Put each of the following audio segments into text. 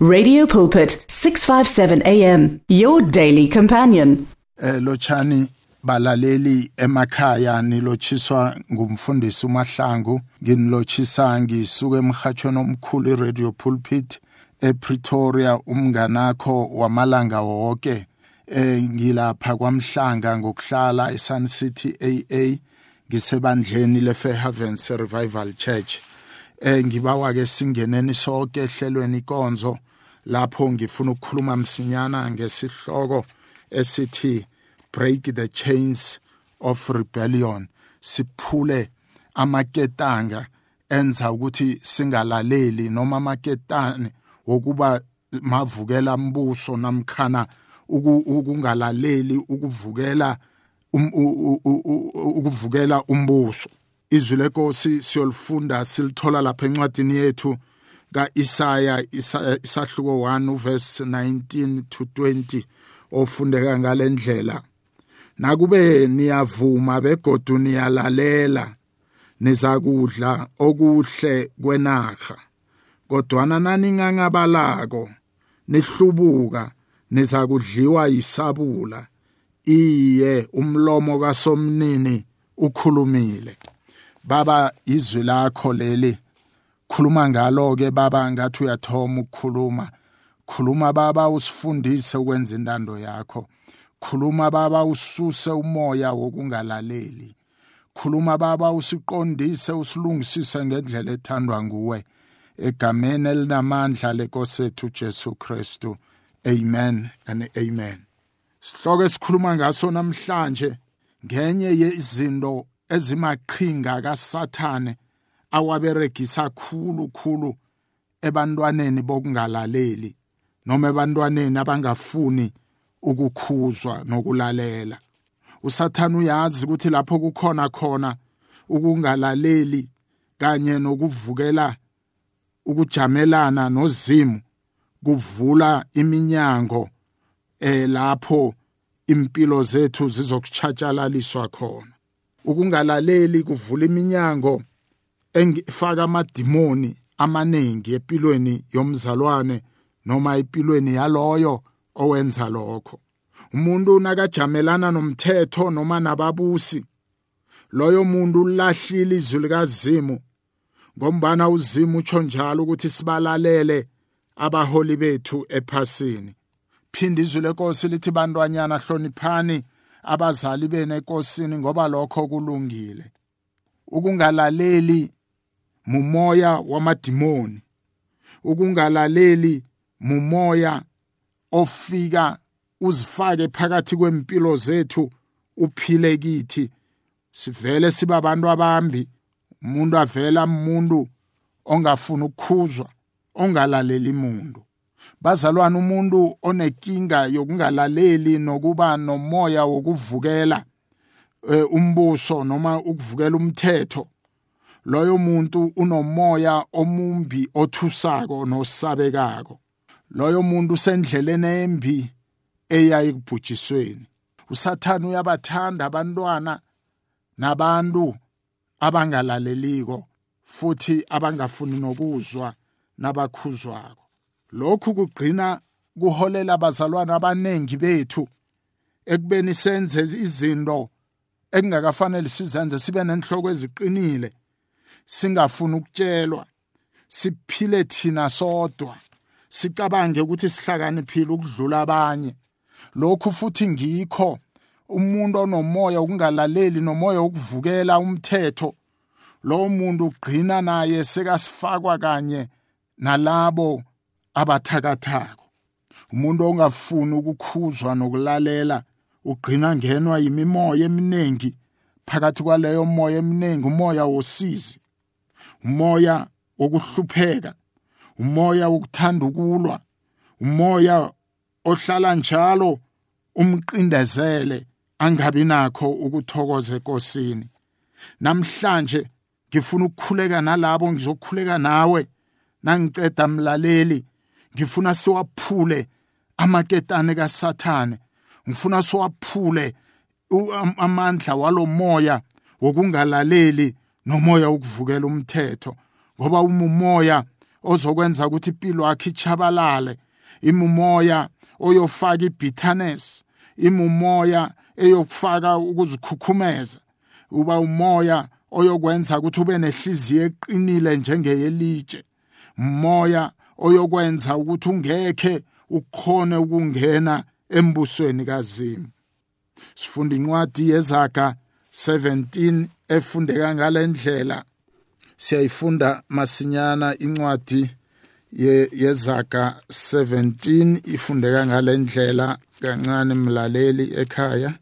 Radio Pulpit 657 AM your daily companion. Eh lochani balaleli emakhaya nilotshiswa ngumfundisi uMahlangu nginilotshisa ngisuka emhathweni omkhulu iRadio Pulpit ePretoria umnganakho wamalanga wonke eh ngilapha kwamhlanga ngokuhlala eSun City AA ngisebandleni leFairhaven Revival Church eh ngibawa ke singeneni sonke ehlelweni ikonzo lapho ngifuna ukukhuluma msinyana ngesihloko esithi break the chains of rebellion. Siphule amaketanga enza ukuthi singalaleli noma amaketane wokuba mavukela mbuso namkhana ukungalaleli ukuvukela um, ukuvukela umbuso. Izwi lenkosi siyolifunda silithola lapha encwadini yethu. kaIsaya isahluko 1 verse 19 to 20 ofundeka ngalendlela nakube niyavuma begodu niyalalela nizakudla okuhle kwenaga kodwana naningangabalako nihlubuka nizakudliwa yisabula iye umlomo kasomnini ukhulumile. Baba izwi lakho leli khuluma ngalo ke baba ngathi uyathoma ukukhuluma. Khuluma baba usifundise ukwenza intando yakho. Khuluma baba ususe umoya wokungalaleli. Khuluma baba usiqondise usilungisise ngendlela ethandwa nguwe. Egameni elinamandla lenkosethu Jesu Kristu. Amen and amen. Sihloko esikhuluma ngaso namhlanje ngenye yezinto ezimaqhinga kasathane. Awaberegisa khulu khulu ebantwaneni bokungalaleli noma ebantwaneni abangafuni ukukhuzwa nokulalela. Usathana uyazi ukuthi lapho kukhona khona ukungalaleli kanye nokuvukela ukujamelana nozimu kuvula iminyango eh lapho impilo zethu zizokuchatshalaliswa khona. Ukungalaleli kuvula iminyango engifaka amadimoni amaningi empilweni yomzalwane noma empilweni yaloyo owenza lokho. Umuntu nakajamelana nomthetho noma nababusi loyo muntu ulahlile izwi likazimu ngombana uzimu utsho njalo ukuthi sibalalele abaholi bethu ephasini. Phinde izwi lenkosi lithi bantwanyana hloniphani abazali benu enkosini ngoba lokho kulungile ukungalaleli mumoya wamadimoni. Ukungalaleli mumoya ofika uzifake phakathi kwempilo zethu uphile kithi. Sivele siba abantu abambi umuntu avela umuntu ongafuni ukukhuzwa ongalaleli umuntu bazalwana umuntu onenkinga yokungalaleli nokuba nomoya wokuvukela eh, umbuso noma ukuvukela umthetho. Loyo muntu unomoya omumbi othusako nosabekako. Loyo muntu usendleleni embi eya ekubhujisweni usathana uyabathanda abantwana nabantu abangalaleliko futhi abangafuni nokuzwa nabakhuzwako. Lokhu kugcina kuholela abazalwana abanengi bethu ekubeni senze izinto ekungakafanele sizenze sibe nenhloko eziqinile. Singafuni ukutshelwa siphile thina sodwa sicabange ukuthi sihlakaniphile ukudlula abanye. Lokhu futhi ngikho umuntu onomoya ukungalaleli nomoya ukuvukela umthetho. Lo muntu ugqina naye sekasifakwa kanye nalabo abathakathako. Umuntu ongafuni ukukhuzwa nokulalela ugqina ngenwa yimimoya eminingi. Phakathi kwaleyo moya eminingi umoya wosizi. Umoya wokuhlupheka umoya wokuthanda ukulwa umoya ohlala njalo umqindezele angabi nakho ukuthokoza enkosini. Namhlanje ngifuna ukukhuleka nalabo ngizokhuleka nawe. Nangiceda mlaleli ngifuna siwaphule amaketane kasathane. Ngifuna siwaphule amandla walomoya wokungalaleli. Nomoya ukuvukela umthetho ngoba uma umoya ozokwenza ukuthi impilo yakhe ichabalale imumoya oyofaka ibitterness imumoya eyokufaka ukuzikhukhumeza uba umoya oyokwenza ukuthi ube nehliziyo eqinile njengeyelitshe umoya oyokwenza ukuthi ungekhe ukukhone ukungena embusweni kazimu. Sifunda incwadi yezaga 17 efundeka ngalendlela siyayifunda masinyana incwadi yezaga 17 ifundeka ngalendlela kancane mlaleli ekhaya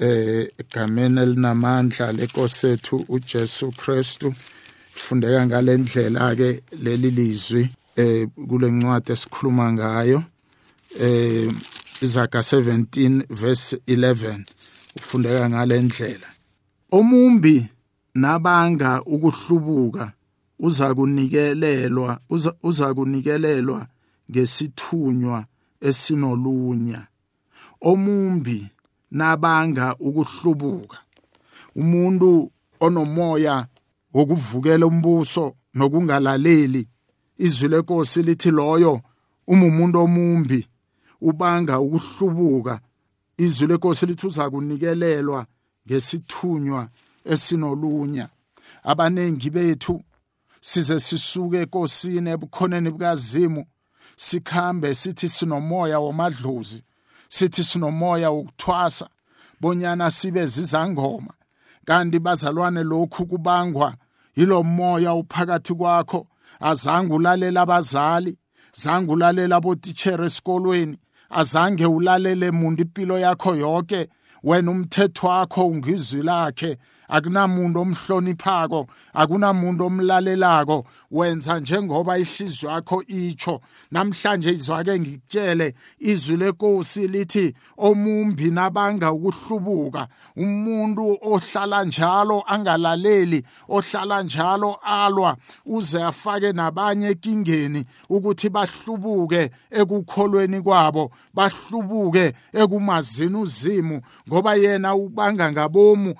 eh egameni elinamandla lenkosethu uJesu Kristu. Ifundeka ngalendlela ke leli lizwi eh kule ncwadi esikhuluma ngayo eh izaga 17 verse 11 ufundeka ngalendlela omumbi nabanga ukuhlubuka uza kunikelelwa uza kunikelelwa ngesithunywa esinolunya. Omumbi nabanga ukuhlubuka umuntu onomoya wokuvukela umbuso nokungalaleli izwi lenkosi lithi loyo uma umuntu omumbi ubanga ukuhlubuka izwi lenkosi lithi uza kunikelelwa ngesithunywa esinolunya. Abanengi bethu size sisuke enkosini ebukhoneni bukazimu sikhambe sithi sinomoya womadlozi sithi sinomoya wokuthwasa bonyana sibe zizangoma. Kanti bazalwane lokhu kubangwa yilo moya uphakathi kwakho. Azange ulalela abazali zange ulalela abotitshere esikolweni azange ulalele muntu impilo yakho yonke wena umthetho wakho ungizwi lakhe. Akunamuntu omhloniphako akunamuntu omlalelako. Wenza njengoba ihliziyo yakho itsho. Namhlanje izwake ngikutshele izwi lenkosi lithi omumbi nabanga ukuhlubuka umuntu ohlala njalo angalaleli ohlala njalo alwa uze afake nabanye ekingeni ukuthi bahlubuke ekukholweni kwabo bahlubuke ekumazini uzimu ngoba yena ubanga ngabomu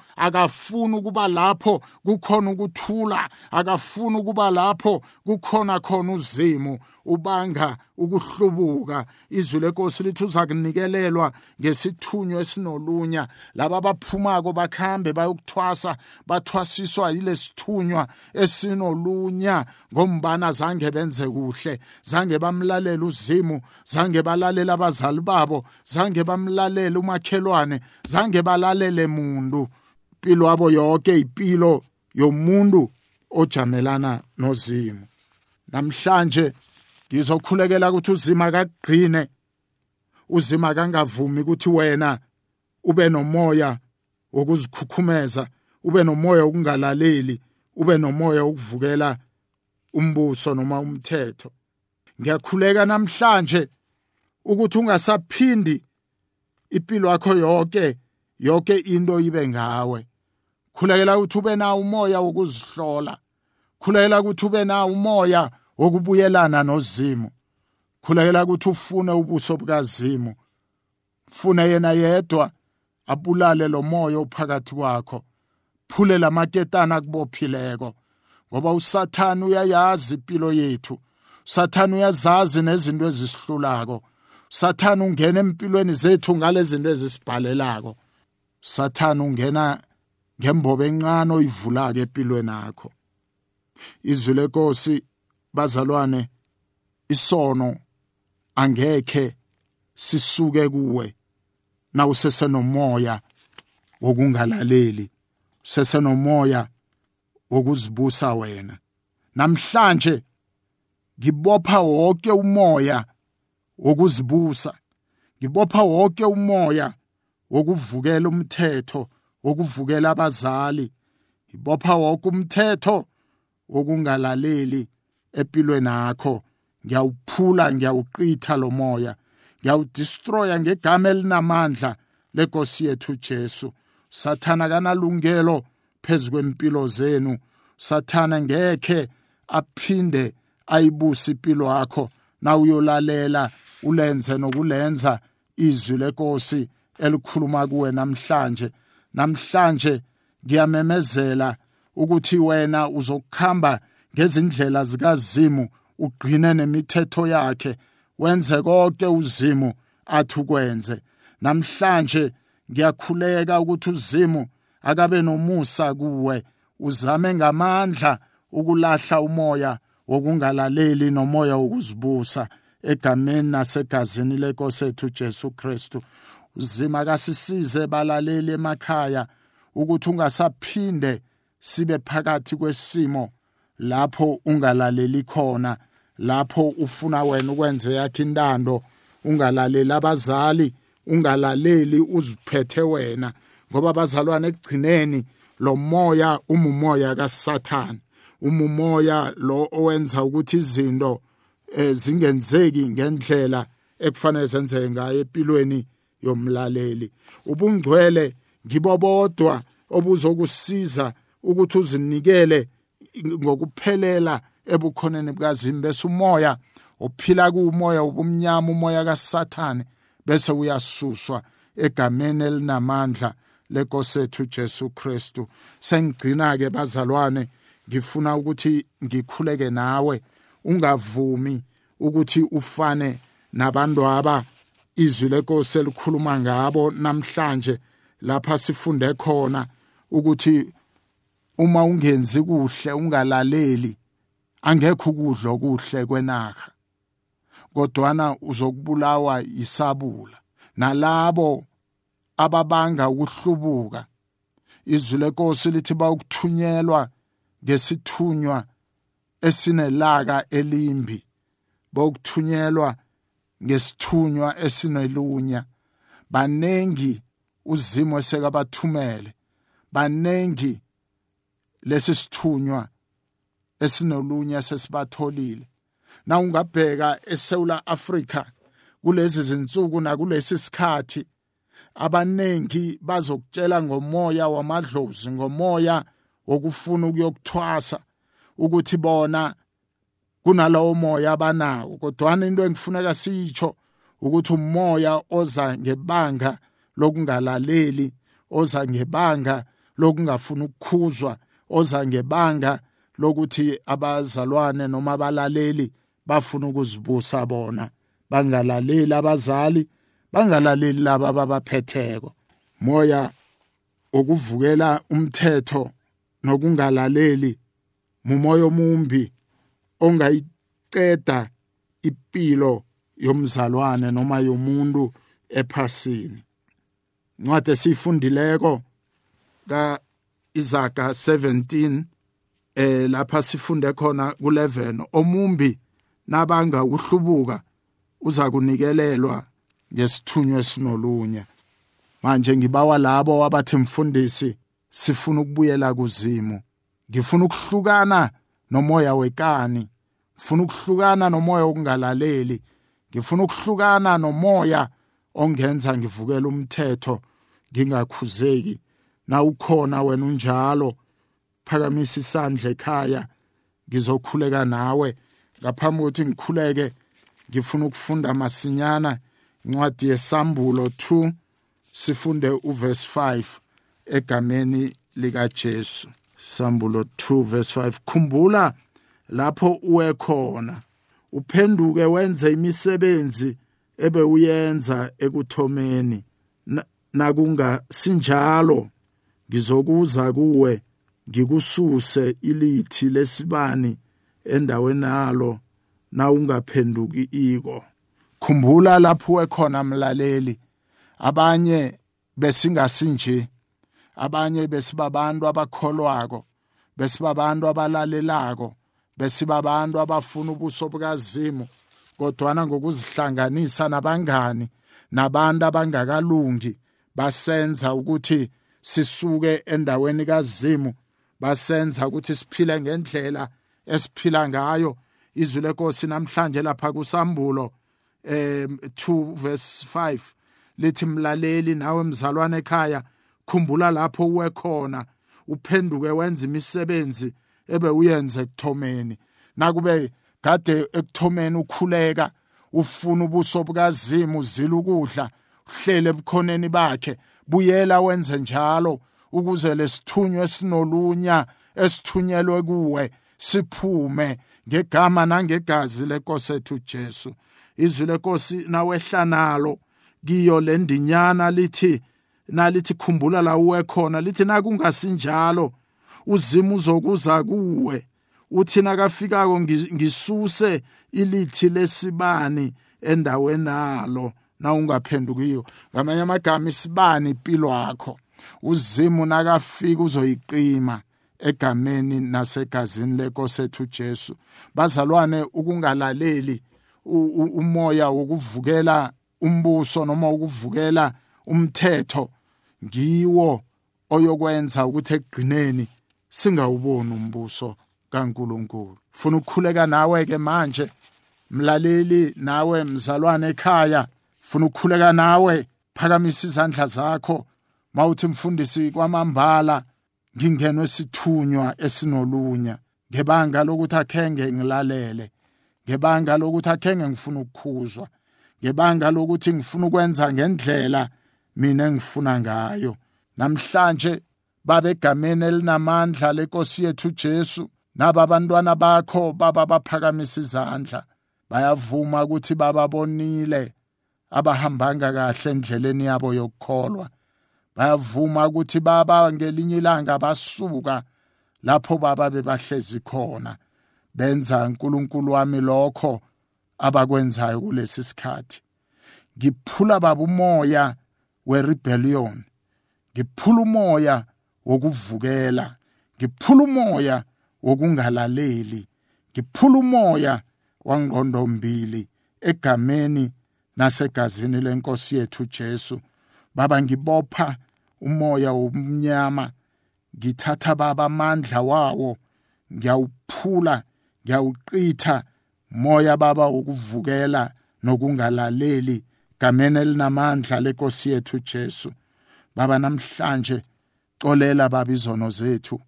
akafuni ukuba lapho kukhona ukuthula akafuni ukuba lapho kukhona khona uzimu ubanga ukuhlubuka. Izwi lenkosi lithi uza kunikelelwa ngesithunywa esinolunya. Laba abaphumako bakhambe bayokuthwasa bathwasiswa yile sithunywa esinolunya ngombana zange benze kuhle. Zange bamlalela uzimu zange balalele abazali babo zange bamlalele umakhelwane zange balalele muntu. Impilo yabo yonke impilo yomuntu ojamelana nozimu. Namhlanje ngizokhulekela ukuthi uzima kaqine uzima kangavumi ukuthi wena ube nomoya wokuzikhukhumeza ube nomoya wokungalaleli ube nomoya wokuvukela umbuso noma umthetho. Ngiyakhuleka namhlanje ukuthi ungasaphindi impilo yakho yonke yonke into ibe ngawe. Khulekela ukuthi ube nawo umoya wokuzihlola. Khulekela ukuthi ube nawo umoya wokubuyelana nozimu khulekela ukuthi ufune ubuso bukazimu. Fune yena yedwa abulale lo moya ophakathi kwakho. Phule lamaketana kubophileko ngoba usathana uyayazi impilo yethu. Usathana uyazazi nezinto ezisihlulako. Usathana ungena empilweni zethu ngale zinto ezisibhalelako. Usathana ungena ngembobo encane oyivulaka empilweni yakho. Izwi lenkosi bazalwane isono angekhe sisuke kuwe. Na usesenomoya wokungalaleli? Usesenomoya wokuzibusa wena? Namhlanje ngibopha wonke umoya wokuzibusa. Ngibopha wonke umoya wokuvukela umthetho wokuvukela abazali. Ibopha wonke umthetho wokungalaleli empilweni yakho ngiyawuphula ngiyawuqitha lo moya. Ngiyawudestroya ngegama elinamandla lenkosi yethu Jesu. Sathana kanalungelo phezu kwempilo zenu. Sathana ngekhe aphinde ayibuse impilo yakho na uyolalela ulenze nokulenza izwi lenkosi. Elikhuluma kuwe namhlanje. Namhlanje ngiyamemezela ukuthi wena uzokuhamba ngezindlela zikazimu ugqine nemithetho yakhe wenze konke uzimo athi ukwenze. Namhlanje ngiyakhuleka ukuthi uzimo akabe nomusa kuwe uzame ngamandla ukulahla umoya wokungalaleli nomoya wokuzibusa egameni nasegazini lenkosi ethu Jesu Kristu. Uzima kasisize balaleli emakhaya ukuthi ungasaphinde sibe phakathi kwesimo lapho ungalaleli khona lapho ufuna wena ukwenze yakhe intando ungalaleli abazali ungalaleli uziphethe wena ngoba abazalwane ekugcineni lo moya umumoya kaSathane umumoya lo owenza ukuthi izinto eh, zingenzeki ngendlela ekufanele zenzeke ngayo empilweni yomlaleli. Ubungcwele ngibobodwa obuzokusiza ukuthi uzinikele ngokuphelela ebukhoneni bukazimi bese umoya ophila kuumoya ubumnyama umoya kaSathane bese uyasuswa egameni elinamandla lenkosi ethu Jesu Kristu. Sengigcina ke bazalwane ngifuna ukuthi ngikhuleke nawe ungavumi ukuthi ufane nabantu aba izwi lenkosi elikhuluma ngabo namhlanje lapha sifunde khona ukuthi uma ungenzi kuhle ungalaleli angekho ukudla okuhle kwenaga kodwana uzokubulawa isabula nalabo ababanga ukuhlubuka izwi lenkosi lithi bawukuthunyelwa ngesithunywa esinelaka elimbi. Bawukuthunyelwa ngesithunywa esinelunya banengi uzimo esekabathumele banengi lesi sithunywa esinolunya sesibatholile. Na ungabheka eSouth Africa kulezi zinsuku nakulesi sikhathi abanengi bazokutshela ngomoya wamadlozi ngomoya wokufuna ukuyokuthwasa ukuthi bona kunalowo moya abanawo kodwana into engifuneka siyitsho ukuthi umoya oza ngebanga lokungalaleli oza ngebanga lokungafuna ukukhuzwa oza ngebanga lokuthi abazalwane noma abalaleli bafuna ukuzibusa bona. Bangalaleli abazali bangalaleli laba ababaphetheko. Moya ukuvukela umthetho nokungalaleli mumoya omumbi. Ongayiceda impilo yomzalwane noma yomuntu ephasini. Incwadi esiyifundileko ka Izaga 17 eh lapha sifunde khona ku11 omumbi nabanga uhlubuka uza kunikelelwa ngesithunywa esinolunya manje ngibawa labo abathi mfundisi sifuna ukubuyela kuzimu. Ngifuna ukuhlukana nomoya wekani. Ngifuna ukuhlukana nomoya wokungalaleli. Ngifuna ukuhlukana nomoya ongenza ngivukele umthetho. Ngingakhuzeki. Na ukhona wena unjalo? Phakamisa isandla ekhaya. Ngizokhuleka nawe. Ngaphambi kokuthi ngikhuleke ngifuna ukufunda masinyana. Incwadi yesambulo 2 sifunde uverse 5 egameni lika Jesu sambulo 2 verse 5 khumbula lapho uwe khona. Uphenduke wenze imisebenzi ebe uyenza ekuthomeni nakunga sinjalo. Ngizokuza kuwe ngikususe ilithi lesibani endaweni nalo na ungaphenduki iko. Khumbula lapho wekhona mlaleli. Abanye besingasinje. Abanye besibabantu abakholwako besibabantu abalalelako besibabantu abafuna ubuso bukazimu kodwana ngokuzihlanganisa nabangani nabantu abangakalungi basenza ukuthi sisuke endaweni kazimu basenza ukuthi siphile ngendlela esiphila ngayo. Izwi lenkosi namhlanje lapha kusambulo um 2 verse 5 lithi mlaleli nawe mzalwane ekhaya khumbula lapho uwe khona uphenduke wenza imisebenzi ebe uyenze ekuthomeni. Nakube kade ekuthomeni ukhuleka ufuna ubuso bukazimu uzila ukudla uhlele ebukhoneni bakhe buyela wenze njalo ukuze lesithunywa esinolunya esithunyelwe kuwe siphume ngegama nangegazi lenkosi ethu Jesu. Izwi lenkosi nawehla nalo kiyo lendinyana lithi nalithi khumbula la uwe khona lithi nakungasinjalo uzima uzokuza kuwe. Uthi nakafikako ngisuse ilithi lesibani endaweni nalo na ungaphendukiyo ngamanye amagama isibani impilo yakho uzimu nakafika uzoyiqima egameni nasegazini lenkosi ethu Jesu. Bazalwane ukungalaleli umoya wokuvukela umbuso noma ukuvukela umthetho. Ngiwo oyokwenza ukuthi ekugcineni singawuboni umbuso kaNkuluNkulu. Funa ukukhuleka nawe ke manje mlaleli nawe mzalwane ekhaya. Funa ukukhuleka nawe phakamisa izandla zakho. Mawuthi mfundisi kwamambala ngingenwe sithunywa esinolunya. Ngebanga lokuthi akhenge ngilalele ngebanga lokuthi akhenge ngifuna ukukhuzwa ngebanga lokuthi ngifuna ukwenza ngendlela mina engifuna ngayo. Namhlanje babe egameni elinamandla lenkosi yethu Jesu naba abantwana bakho baba baphakamisa izandla. Bayavuma ukuthi bababonile abahambanga kahle endleleni yabo yokukholwa. Bayavuma ukuthi baba ngelinye ilanga basuka lapho baba bebahlezi khona. Benza uNkulunkulu wami lokho abakwenzayo kulesi sikhathi. Ngiphula baba umoya werebellion. Ngiphula umoya wokuvukela ngiphula umoya wokungalaleli ngiphula umoya wangqondombili egameni nasegazini lenkosi yethu Jesu. Baba ngibopha umoya womnyama ngithatha baba amandla wawo ngiyawuphula ngiyawuqitha. Moya baba ukuvukela nokungalaleli gameni elinamandla lenkosi yethu Jesu. Baba namhlanje xolela baba izono zethu.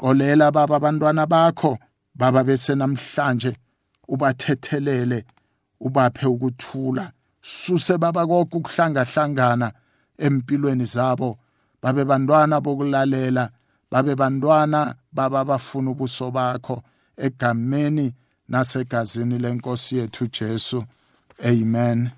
Xolela baba abantwana bakho. Baba bese namhlanje ubathethelele ubaphe ukuthula. Suse baba konke ukuhlangahlangana empilweni zabo. Babe bantwana bokulalela. Babe bantwana baba bafuna ubuso bakho egameni nasegazini lenkosi yethu Jesu. Amen.